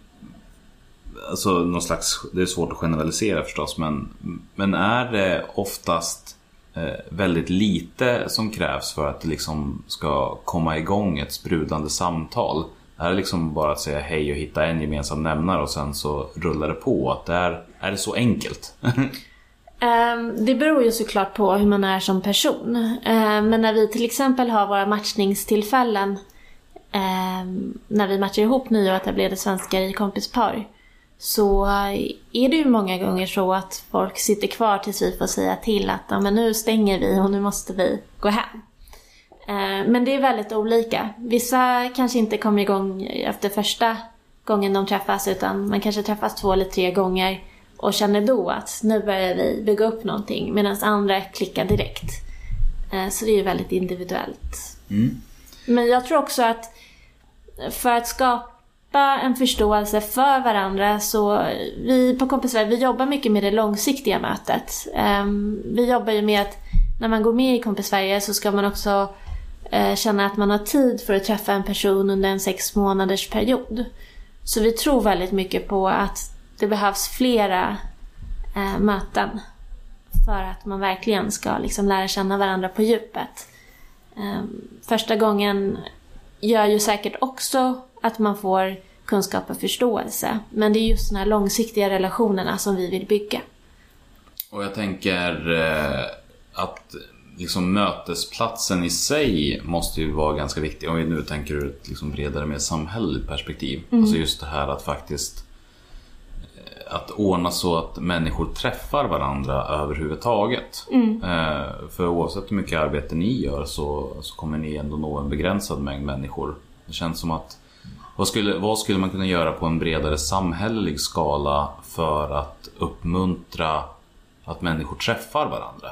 alltså någon slags, det är svårt att generalisera förstås, men, men är det oftast eh, väldigt lite som krävs för att det liksom ska komma igång ett sprudlande samtal? Är det liksom bara att säga hej och hitta en gemensam nämnare och sen så rullar det på? Att det är, är det så enkelt? Um, Det beror ju såklart på hur man är som person. Ehm, Men när vi till exempel har våra matchningstillfällen ehm, när vi matchar ihop nya och etablerade svenskar i kompispar så är det ju många gånger så att folk sitter kvar tills vi får säga till att ja, men nu stänger vi och nu måste vi gå hem. Eh, Men det är väldigt olika. Vissa kanske inte kommer igång efter första gången de träffas utan man kanske träffas två eller tre gånger och känner då att nu börjar vi bygga upp någonting medan andra klickar direkt. Eh, Så det är ju väldigt individuellt. Men jag tror också att för att skapa en förståelse för varandra så vi på Kompisväg, vi jobbar mycket med det långsiktiga mötet. Ehm, Vi jobbar ju med att när man går med i Kompisverige så ska man också Eh, känna att man har tid för att träffa en person under en sex månaders period. Så vi tror väldigt mycket på att det behövs flera eh, möten för att man verkligen ska liksom lära känna varandra på djupet. Eh, Första gången gör ju säkert också att man får kunskap och förståelse. Men det är just de här långsiktiga relationerna som vi vill bygga. Och jag tänker eh, att liksom mötesplatsen i sig måste ju vara ganska viktig. Om vi nu tänker ur ett liksom bredare, mer samhälleligt perspektiv. Alltså just det här att faktiskt eh, att ordna så att människor träffar varandra överhuvudtaget. Eh, för oavsett hur mycket arbete ni gör så, så kommer ni ändå nå en begränsad mängd människor. Det känns som att vad skulle, vad skulle man kunna göra på en bredare samhällelig skala för att uppmuntra att människor träffar varandra?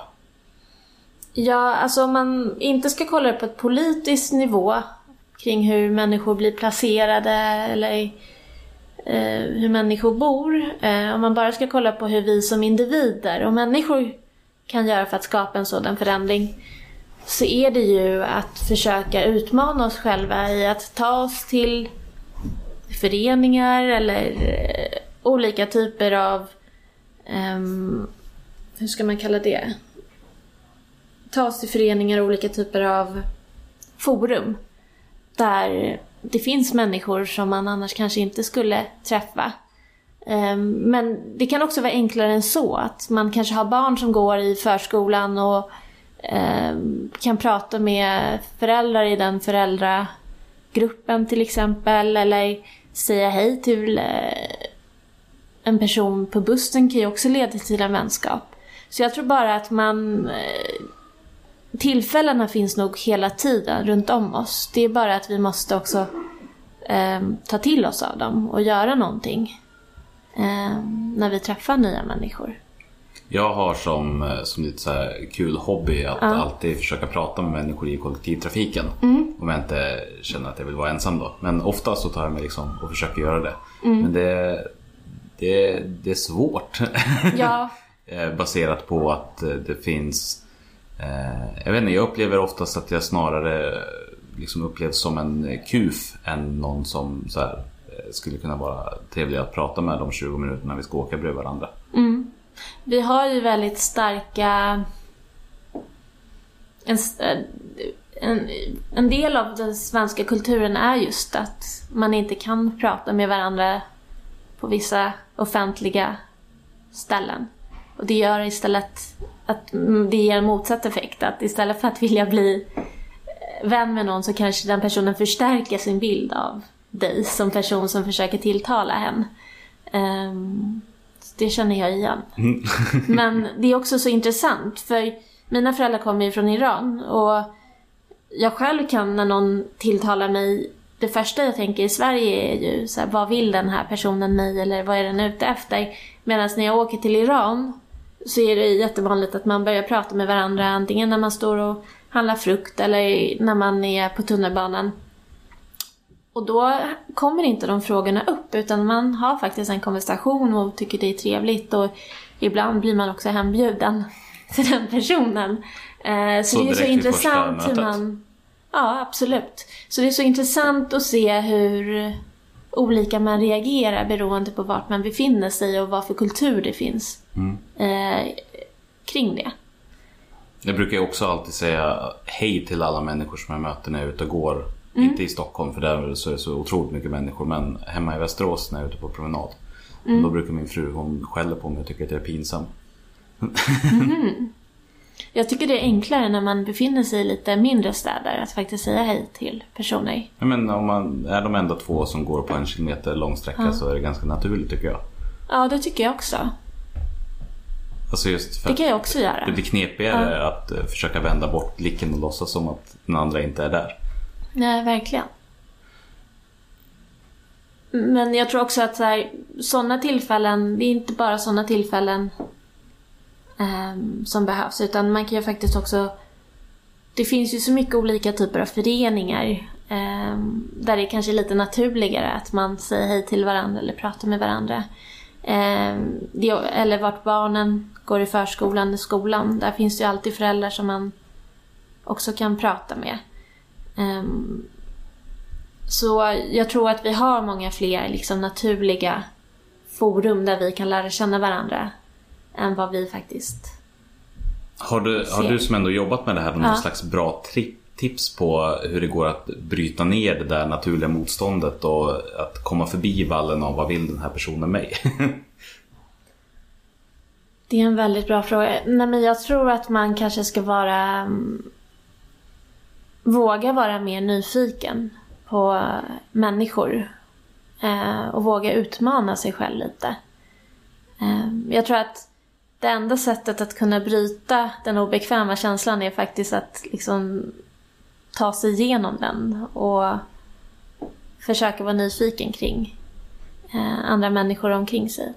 Ja, alltså om man inte ska kolla det på ett politiskt nivå kring hur människor blir placerade eller eh, hur människor bor. Eh, om man bara ska kolla på hur vi som individer och människor kan göra för att skapa en sådan förändring så är det ju att försöka utmana oss själva i att ta oss till föreningar eller eh, olika typer av, um, hur ska man kalla det? Tas till föreningar och olika typer av forum där det finns människor som man annars kanske inte skulle träffa. Ehm, men det kan också vara enklare än så. Att man kanske har barn som går i förskolan och ehm, kan prata med föräldrar i den föräldragruppen till exempel. Eller säga hej till eh, en person på bussen kan ju också leda till en vänskap. Så jag tror bara att man... Eh, Tillfällena finns nog hela tiden runt om oss. Det är bara att vi måste också eh, ta till oss av dem och göra någonting. Eh, när vi träffar nya människor. Jag har som, eh, som lite så kul hobby att Ja. alltid försöka prata med människor i kollektivtrafiken. Om jag inte känner att jag vill vara ensam då. Men ofta så tar jag mig liksom och försöker göra det. Men det, det, det är svårt. Ja, Eh, Baserat på att eh, det finns Eh, jag vet inte, jag upplever oftast att jag snarare eh, liksom upplevs som en eh, kuf än någon som så här, skulle kunna vara trevlig att prata med de 20 minuterna vi ska åka bredvid varandra. Mm. vi har ju väldigt starka... En, en, en del av den svenska kulturen är just att man inte kan prata med varandra på vissa offentliga ställen. Och det gör istället att mm, det ger en motsatt effekt. Att istället för att vilja bli eh, vän med någon så kanske den personen förstärker sin bild av dig som person som försöker tilltala hen. Ehm, så det känner jag igen. Men det är också så intressant för mina föräldrar kommer ju från Iran och jag själv kan när någon tilltalar mig det första jag tänker i Sverige är ju så här, vad vill den här personen mig eller vad är den ute efter? Medan när jag åker till Iran så är det jättevanligt att man börjar prata med varandra antingen när man står och handlar frukt eller när man är på tunnelbanan. Och då kommer inte de frågorna upp utan man har faktiskt en konversation och tycker det är trevligt och ibland blir man också hembjuden till den personen. Eh, så, Så det är så intressant hur man... Ja, absolut. Så det är så intressant att se hur olika man reagerar beroende på vart man befinner sig och vad för kultur det finns eh, kring det. Jag brukar också alltid säga hej till alla människor som jag möter när jag är ute och går. Inte i Stockholm för där så är det så otroligt mycket människor men hemma i Västerås när jag är ute på promenad. Då brukar min fru, hon skäller på mig och tycker att jag är pinsam. Jag tycker det är enklare när man befinner sig i lite mindre städer att faktiskt säga hej till personer. Ja, Men om man är de enda två som går på en kilometer lång sträcka så är det ganska naturligt tycker jag. Ja, det tycker jag också. Alltså Det kan jag också göra. det blir knepigare att eh, försöka vända bort blicken och låtsas som att den andra inte är där. Nej, verkligen. Men jag tror också att sådana tillfällen, det är inte bara sådana tillfällen ehm, som behövs. Utan man kan ju faktiskt också... Det finns ju så mycket olika typer av föreningar. ehm, där det kanske är lite naturligare att man säger hej till varandra eller pratar med varandra. Ehm, det, eller vart barnen går i förskolan, i skolan. Där finns det ju alltid föräldrar som man också kan prata med. Ehm, så jag tror att vi har många fler liksom, naturliga forum där vi kan lära känna varandra än vad vi faktiskt... Har du, har Ser. du som ändå jobbat med det här någon Ja. slags bra tips på hur det går att bryta ner det där naturliga motståndet och att komma förbi vallen av vad vill den här personen mig? Det är en väldigt bra fråga. Nej, men jag tror att man kanske ska vara... Mm, våga vara mer nyfiken på människor. Eh, och våga utmana sig själv lite. Eh, jag tror att det enda sättet att kunna bryta den obekväma känslan är faktiskt att liksom ta sig igenom den och försöka vara nyfiken kring eh, andra människor omkring sig,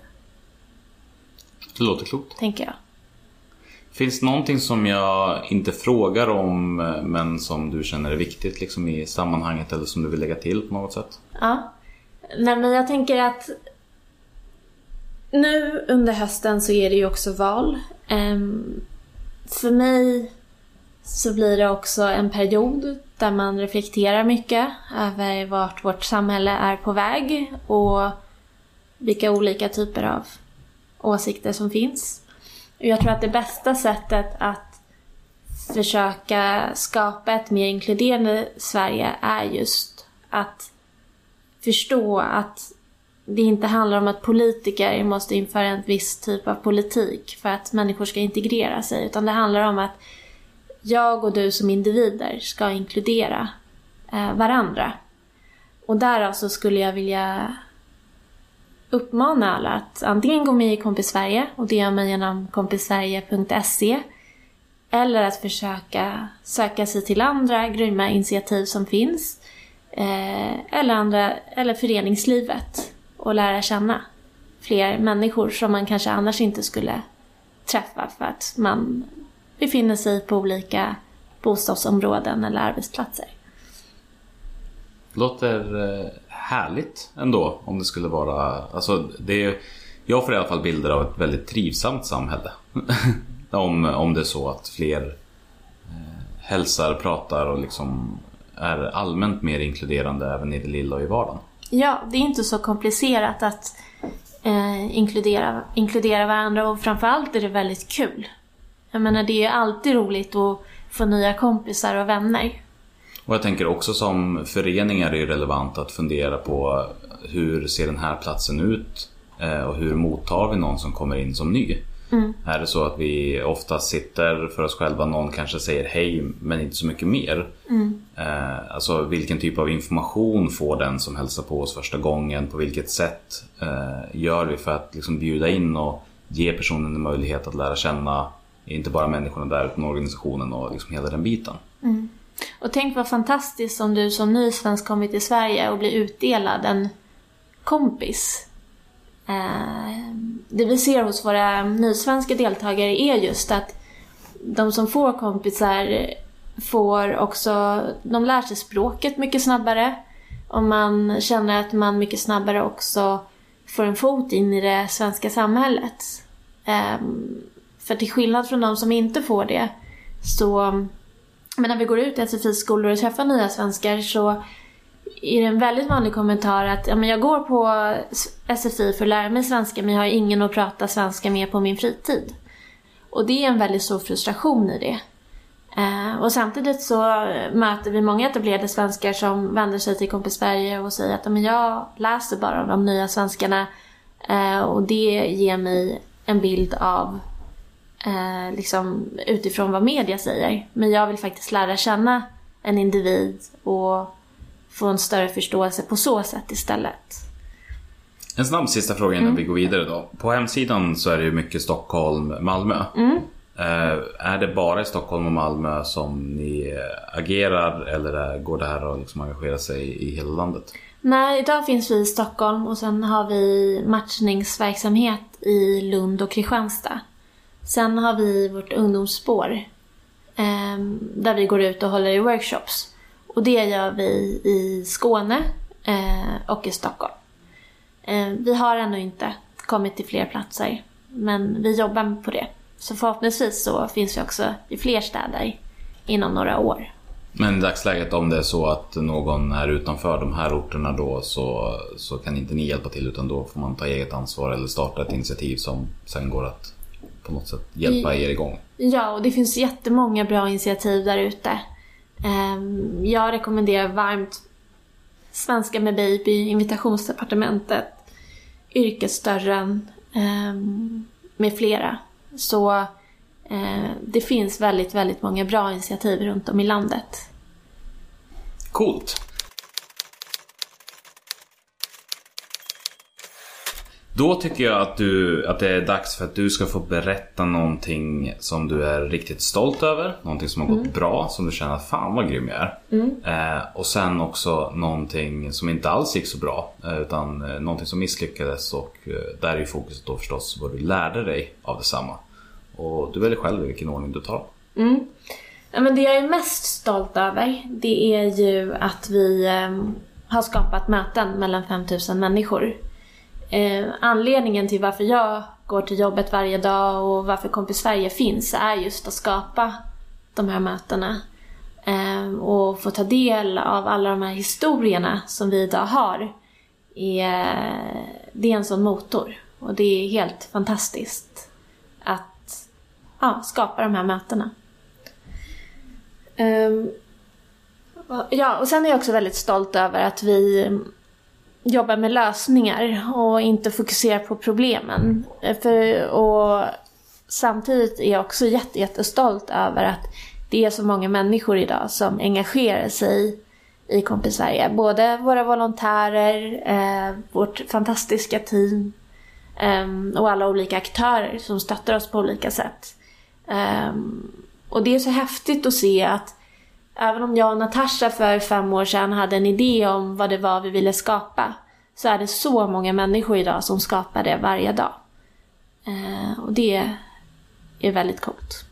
det låter klokt. tänker jag. Finns det någonting som jag inte frågar om eh, men som du känner är viktigt liksom i sammanhanget eller som du vill lägga till på något sätt? Ja. Nej men jag tänker att nu under hösten så är det ju också val. Ehm, för mig så blir det också en period där man reflekterar mycket över vart vårt samhälle är på väg och vilka olika typer av åsikter som finns. Och jag tror att det bästa sättet att försöka skapa ett mer inkluderande Sverige är just att förstå att det inte handlar om att politiker måste införa en viss typ av politik för att människor ska integrera sig. Utan det handlar om att jag och du som individer ska inkludera eh, varandra. Och därav så skulle jag vilja uppmana alla att antingen gå med i Kompis Sverige och det gör man genom kompissverige.se eller att försöka söka sig till andra grymma initiativ som finns eh, eller, andra, eller föreningslivet och lära känna fler människor som man kanske annars inte skulle träffa för att man befinner sig på olika bostadsområden eller arbetsplatser. Låter eh, härligt ändå om det skulle vara... Alltså det är, jag får i alla fall bilder av ett väldigt trivsamt samhälle. om, om det är så att fler eh, hälsar, pratar och liksom är allmänt mer inkluderande även i det lilla och i vardagen. Ja, det är inte så komplicerat att eh, inkludera, inkludera varandra och framförallt är det väldigt kul. Jag menar, det är ju alltid roligt att få nya kompisar och vänner. Och jag tänker också som föreningar är det relevant att fundera på hur ser den här platsen ut Eh, och hur mottar vi någon som kommer in som ny? Är det så att vi ofta sitter för oss själva, någon kanske säger hej men inte så mycket mer. Eh, alltså vilken typ av information får den som hälsar på oss första gången? På vilket sätt eh, gör vi för att liksom bjuda in och ge personen en möjlighet att lära känna inte bara människorna där utan organisationen och liksom hela den biten. Och tänk vad fantastiskt om du som ny svensk kommer till Sverige och blir utdelad en kompis. Eh, det vi ser hos våra nysvenska deltagare är just att de som får kompisar får också, de lär sig språket mycket snabbare. Och man känner att man mycket snabbare också får en fot in i det svenska samhället. Eh, för till skillnad från de som inte får det så men när vi går ut i SFI-skolor och träffar nya svenskar så är det en väldigt vanlig kommentar att ja, men jag går på SFI för att lära mig svenska men jag har ingen att prata svenska med på min fritid. Och det är en väldigt stor frustration i det. Eh, och samtidigt så möter vi många etablerade svenskar som vänder sig till Kompis Sverige och säger att men jag läser bara de nya svenskarna eh, och det ger mig en bild av eh, liksom utifrån vad media säger. Men jag vill faktiskt lära känna en individ och få en större förståelse på så sätt istället. En snabb sista fråga innan vi går vidare då. På hemsidan så är det ju mycket Stockholm, Malmö. Eh, är det bara i Stockholm och Malmö som ni agerar eller går det här att liksom engagera sig i hela landet? Nej, idag finns vi i Stockholm och sen har vi matchningsverksamhet i Lund och Kristianstad. Sen har vi vårt ungdomsspår eh, där vi går ut och håller i workshops. Och det gör vi i Skåne eh, och i Stockholm. Eh, vi har ännu inte kommit till fler platser, men vi jobbar på det. Så förhoppningsvis så finns vi också i fler städer inom några år. Men i dagsläget om det är så att någon är utanför de här orterna då så, så kan inte ni hjälpa till utan då får man ta eget ansvar eller starta ett initiativ som sen går att på något sätt hjälpa er igång. Ja, och det finns jättemånga bra initiativ där ute. Ehm, Jag rekommenderar varmt Svenska med baby, Invitationsdepartementet, Yrkesdörren ehm, med flera. Så eh, det finns väldigt, väldigt många bra initiativ runt om i landet. Coolt! Då tycker jag att, du, att det är dags för att du ska få berätta någonting som du är riktigt stolt över. Någonting som har gått bra, som du känner fan vad grym jag är. Eh, och sen också någonting som inte alls gick så bra. Eh, utan eh, någonting som misslyckades och eh, där är ju fokuset då förstås vad du lärde dig av detsamma. Och du väljer själv i vilken ordning du tar. Ja, men det jag är mest stolt över, det är ju att vi har skapat möten mellan 5000 människor. Eh, anledningen till varför jag går till jobbet varje dag och varför Kompis Sverige finns är just att skapa de här mötena. Eh, och få ta del av alla de här historierna som vi idag har. Är, det är en sån motor. Och det är helt fantastiskt att ja, skapa de här mötena. Eh, ja, och sen är jag också väldigt stolt över att vi jobbar med lösningar och inte fokuserar på problemen. Eh, för, och samtidigt är jag också jätte, jättestolt över att det är så många människor idag som engagerar sig i Kompis Sverige. Både våra volontärer, eh, vårt fantastiska team eh, och alla olika aktörer som stöttar oss på olika sätt. Eh, och det är så häftigt att se att även om jag och Natasha för fem år sedan hade en idé om vad det var vi ville skapa så är det så många människor idag som skapar det varje dag. Eh, och det är väldigt coolt.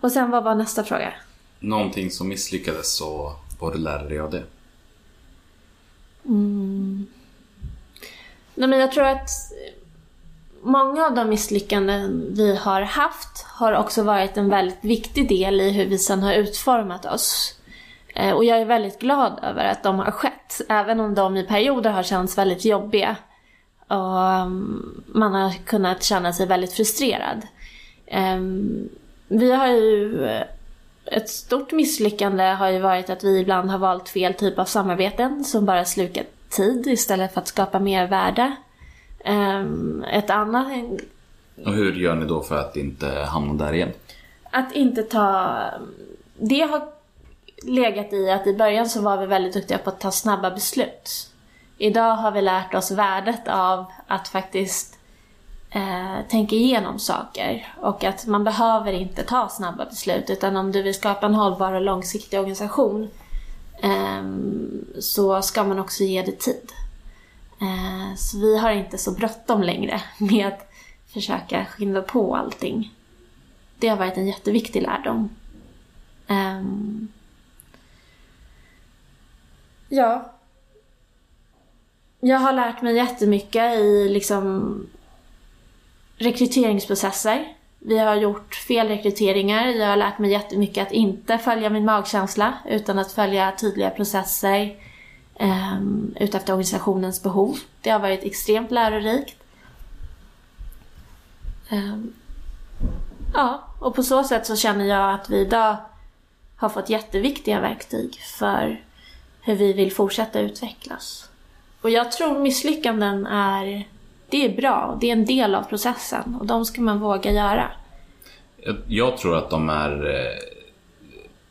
Och sen vad var nästa fråga? Någonting som misslyckades och vad du lärde dig av det. Nej, men jag tror att många av de misslyckanden vi har haft har också varit en väldigt viktig del i hur vi sen har utformat oss. Eh, och jag är väldigt glad över att de har skett, även om de i perioder har känts väldigt jobbiga. Och ehm, man har kunnat känna sig väldigt frustrerad. Ehm, vi har ju eh, ett stort misslyckande har ju varit att vi ibland har valt fel typ av samarbeten som bara slukat tid istället för att skapa mer värde. Ett annat, Och hur gör ni då för att inte hamna där igen? att inte ta... Det har legat i att i början så var vi väldigt duktiga på att ta snabba beslut. Idag har vi lärt oss värdet av att faktiskt eh, tänka igenom saker och att man behöver inte ta snabba beslut utan om du vill skapa en hållbar och långsiktig organisation ehm, så ska man också ge det tid. Eh, så vi har inte så bråttom längre med att försöka skynda på allting. Det har varit en jätteviktig lärdom. Ehm, ja. Jag har lärt mig jättemycket i liksom rekryteringsprocesser. Vi har gjort fel rekryteringar. Jag har lärt mig jättemycket att inte följa min magkänsla utan att följa tydliga processer um, utefter organisationens behov. Det har varit extremt lärorikt. Um, ja, och på så sätt så känner jag att vi idag har fått jätteviktiga verktyg för hur vi vill fortsätta utvecklas. Och jag tror misslyckanden är, det är bra, det är en del av processen och de ska man våga göra. Jag, jag tror att de är eh,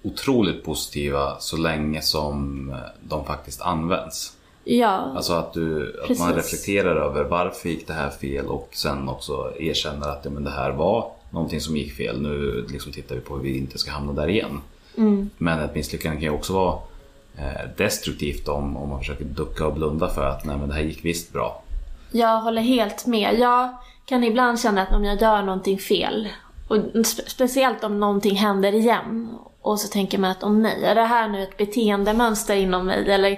otroligt positiva så länge som eh, de faktiskt används. Ja, Alltså att, du, att Precis. man reflekterar över varför gick det här fel och sen också erkänner att ja, men det här var någonting som gick fel. Nu liksom tittar vi på hur vi inte ska hamna där igen. Men ett misslyckande kan ju också vara eh, destruktivt om, om man försöker ducka och blunda för att nej men det här gick visst bra. jag håller helt med. Jag kan ibland känna att om jag gör någonting fel, och spe- speciellt om någonting händer igen, och så tänker man att om nej, är det här nu ett beteendemönster inom mig? Eller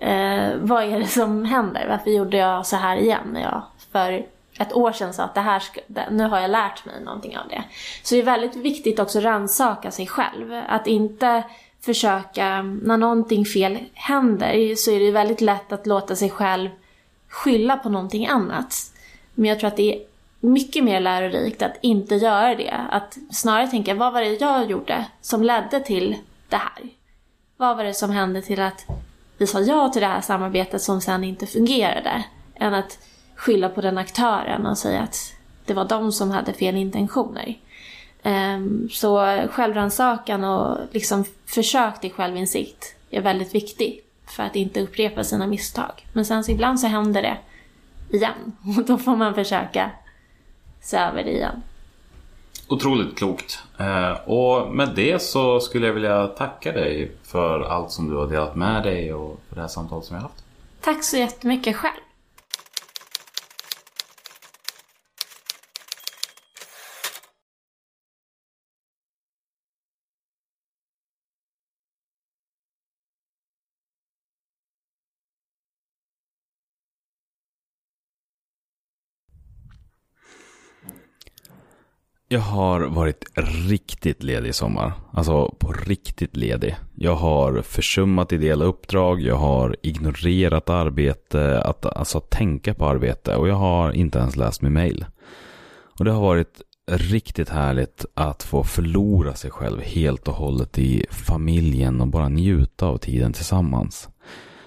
eh, vad är det som händer? Varför gjorde jag så här igen när jag för ett år sedan sa att det här ska, nu har jag lärt mig någonting av det. Så det är väldigt viktigt också att rannsaka sig själv. Att inte försöka, när någonting fel händer så är det väldigt lätt att låta sig själv skylla på någonting annat. Men jag tror att det är mycket mer lärorikt att inte göra det. Att snarare tänka, vad var det jag gjorde som ledde till det här? Vad var det som hände till att vi sa ja till det här samarbetet som sen inte fungerade? Än att skylla på den aktören och säga att det var de som hade fel intentioner. Ehm, så självrannsakan och liksom försök till självinsikt är väldigt viktig för att inte upprepa sina misstag. Men sen så ibland så händer det igen och då får man försöka över det igen. Otroligt klokt. Eh, och med det så skulle jag vilja tacka dig för allt som du har delat med dig och för det här samtalet som vi har haft. Tack så jättemycket själv. Jag har varit riktigt ledig i sommar. Alltså på riktigt ledig. Jag har försummat ideella uppdrag, jag har ignorerat arbete, att, alltså att tänka på arbete och jag har inte ens läst min mail. Och det har varit riktigt härligt att få förlora sig själv helt och hållet i familjen och bara njuta av tiden tillsammans.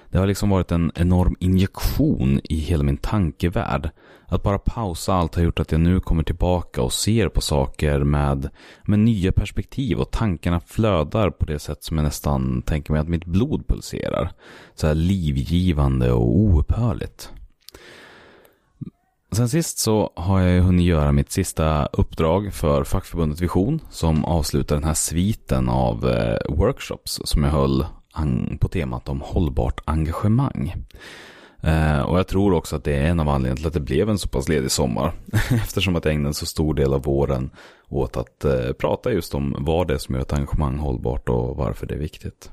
Det har liksom varit en enorm injektion i hela min tankevärld. Att bara pausa allt har gjort att jag nu kommer tillbaka och ser på saker med, med nya perspektiv och tankarna flödar på det sätt som jag nästan tänker mig att mitt blod pulserar. Så här livgivande och oupphörligt. Sen sist så har jag ju hunnit göra mitt sista uppdrag för fackförbundet Vision som avslutar den här sviten av eh, workshops som jag höll på temat om hållbart engagemang. Eh, och jag tror också att det är en av anledningarna till att det blev en så pass ledig sommar. Eftersom att jag ägnade en så stor del av våren åt att eh, prata just om vad det är som gör ett engagemang hållbart och varför det är viktigt.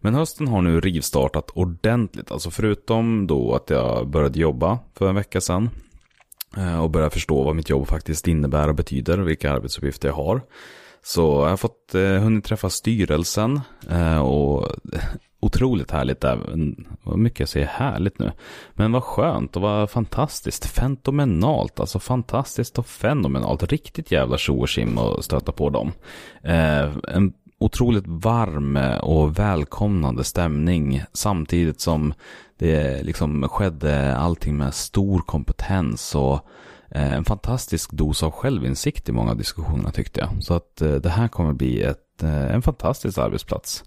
Men hösten har nu rivstartat ordentligt. Alltså förutom då att jag började jobba för en vecka sedan. eh, Och började förstå vad mitt jobb faktiskt innebär och betyder. Vilka arbetsuppgifter jag har. Så jag har fått eh, hunnit träffa styrelsen. eh, Och otroligt härligt även. Vad mycket jag säger härligt nu. Men vad skönt och vad fantastiskt. Fenomenalt. Alltså fantastiskt och fenomenalt. Riktigt jävla tjo och tjim att stöta på dem. Eh, En otroligt varm och välkomnande stämning samtidigt som det liksom skedde allting med stor kompetens och eh, en fantastisk dos av självinsikt i många av diskussionerna tyckte jag. Så att eh, det här kommer bli ett, eh, en fantastisk arbetsplats.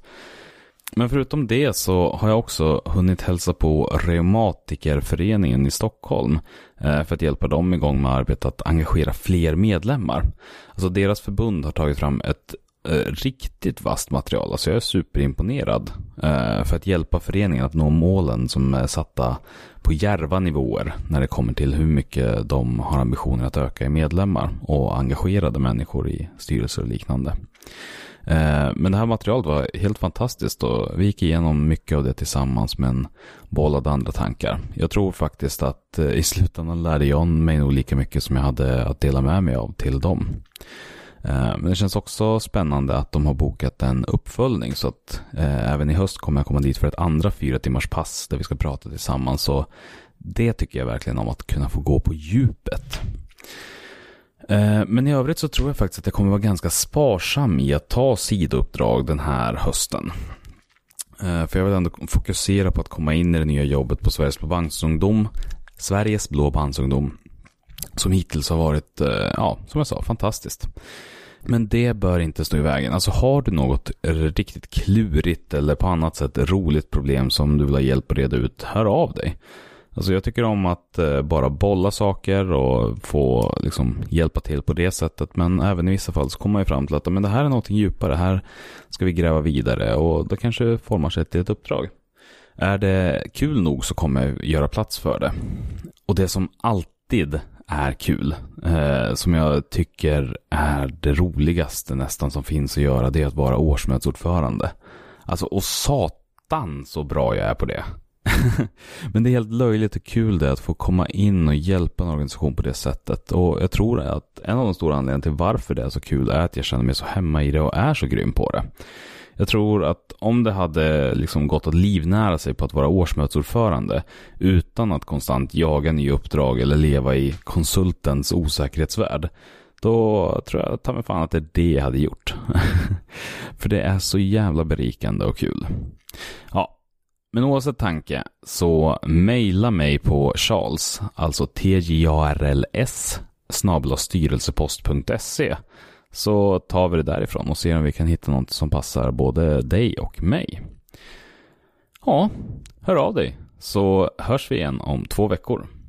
Men förutom det så har jag också hunnit hälsa på Reumatikerföreningen i Stockholm eh, för att hjälpa dem igång med arbetet att engagera fler medlemmar. Alltså deras förbund har tagit fram ett eh, riktigt vasst material. Alltså jag är superimponerad eh, för att hjälpa föreningen att nå målen som är satta på järva nivåer när det kommer till hur mycket de har ambitioner att öka i medlemmar och engagerade människor i styrelser och liknande. Eh, men det här materialet var helt fantastiskt och vi gick igenom mycket av det tillsammans men bollade andra tankar. Jag tror faktiskt att eh, i slutändan lärde jag mig nog lika mycket som jag hade att dela med mig av till dem. Eh, men det känns också spännande att de har bokat en uppföljning så att även i höst kommer jag komma dit för ett andra fyra timmars pass där vi ska prata tillsammans. Så det tycker jag verkligen om att kunna få gå på djupet. Eh, men i övrigt så tror jag faktiskt att jag kommer vara ganska sparsam i att ta sidouppdrag den här hösten. Eh, för jag vill ändå fokusera på att komma in i det nya jobbet på Sveriges Blå Bandsungdom. Sveriges Blå Bandsungdom. Som hittills har varit, eh, ja, som jag sa, fantastiskt. Men det bör inte stå i vägen. Alltså har du något riktigt klurigt eller på annat sätt roligt problem som du vill ha hjälp att reda ut, hör av dig. Alltså jag tycker om att eh, bara bolla saker och få liksom hjälpa till på det sättet. Men även i vissa fall så kommer man ju fram till att men det här är någonting djupare. Här ska vi gräva vidare och då kanske formar sig till ett uppdrag. Är det kul nog så kommer jag göra plats för det. Och det som alltid är kul. Eh, som jag tycker är det roligaste nästan som finns att göra. Det är att vara årsmötesordförande. Alltså, och satan så bra jag är på det. Men det är helt löjligt och kul det att få komma in och hjälpa en organisation på det sättet. Och jag tror att en av de stora anledningarna till varför det är så kul är att jag känner mig så hemma i det och är så grym på det. Jag tror att om det hade liksom gått att livnära sig på att vara årsmötesordförande utan att konstant jaga nya uppdrag eller leva i konsultens osäkerhetsvärld, då tror jag ta mig fan att det är det jag hade gjort. För det är så jävla berikande och kul. Ja, men oavsett tanke så mejla mig på Charles, alltså TJARLS, styrelsepost.se så tar vi det därifrån och ser om vi kan hitta något som passar både dig och mig. Ja, hör av dig så hörs vi igen om två veckor.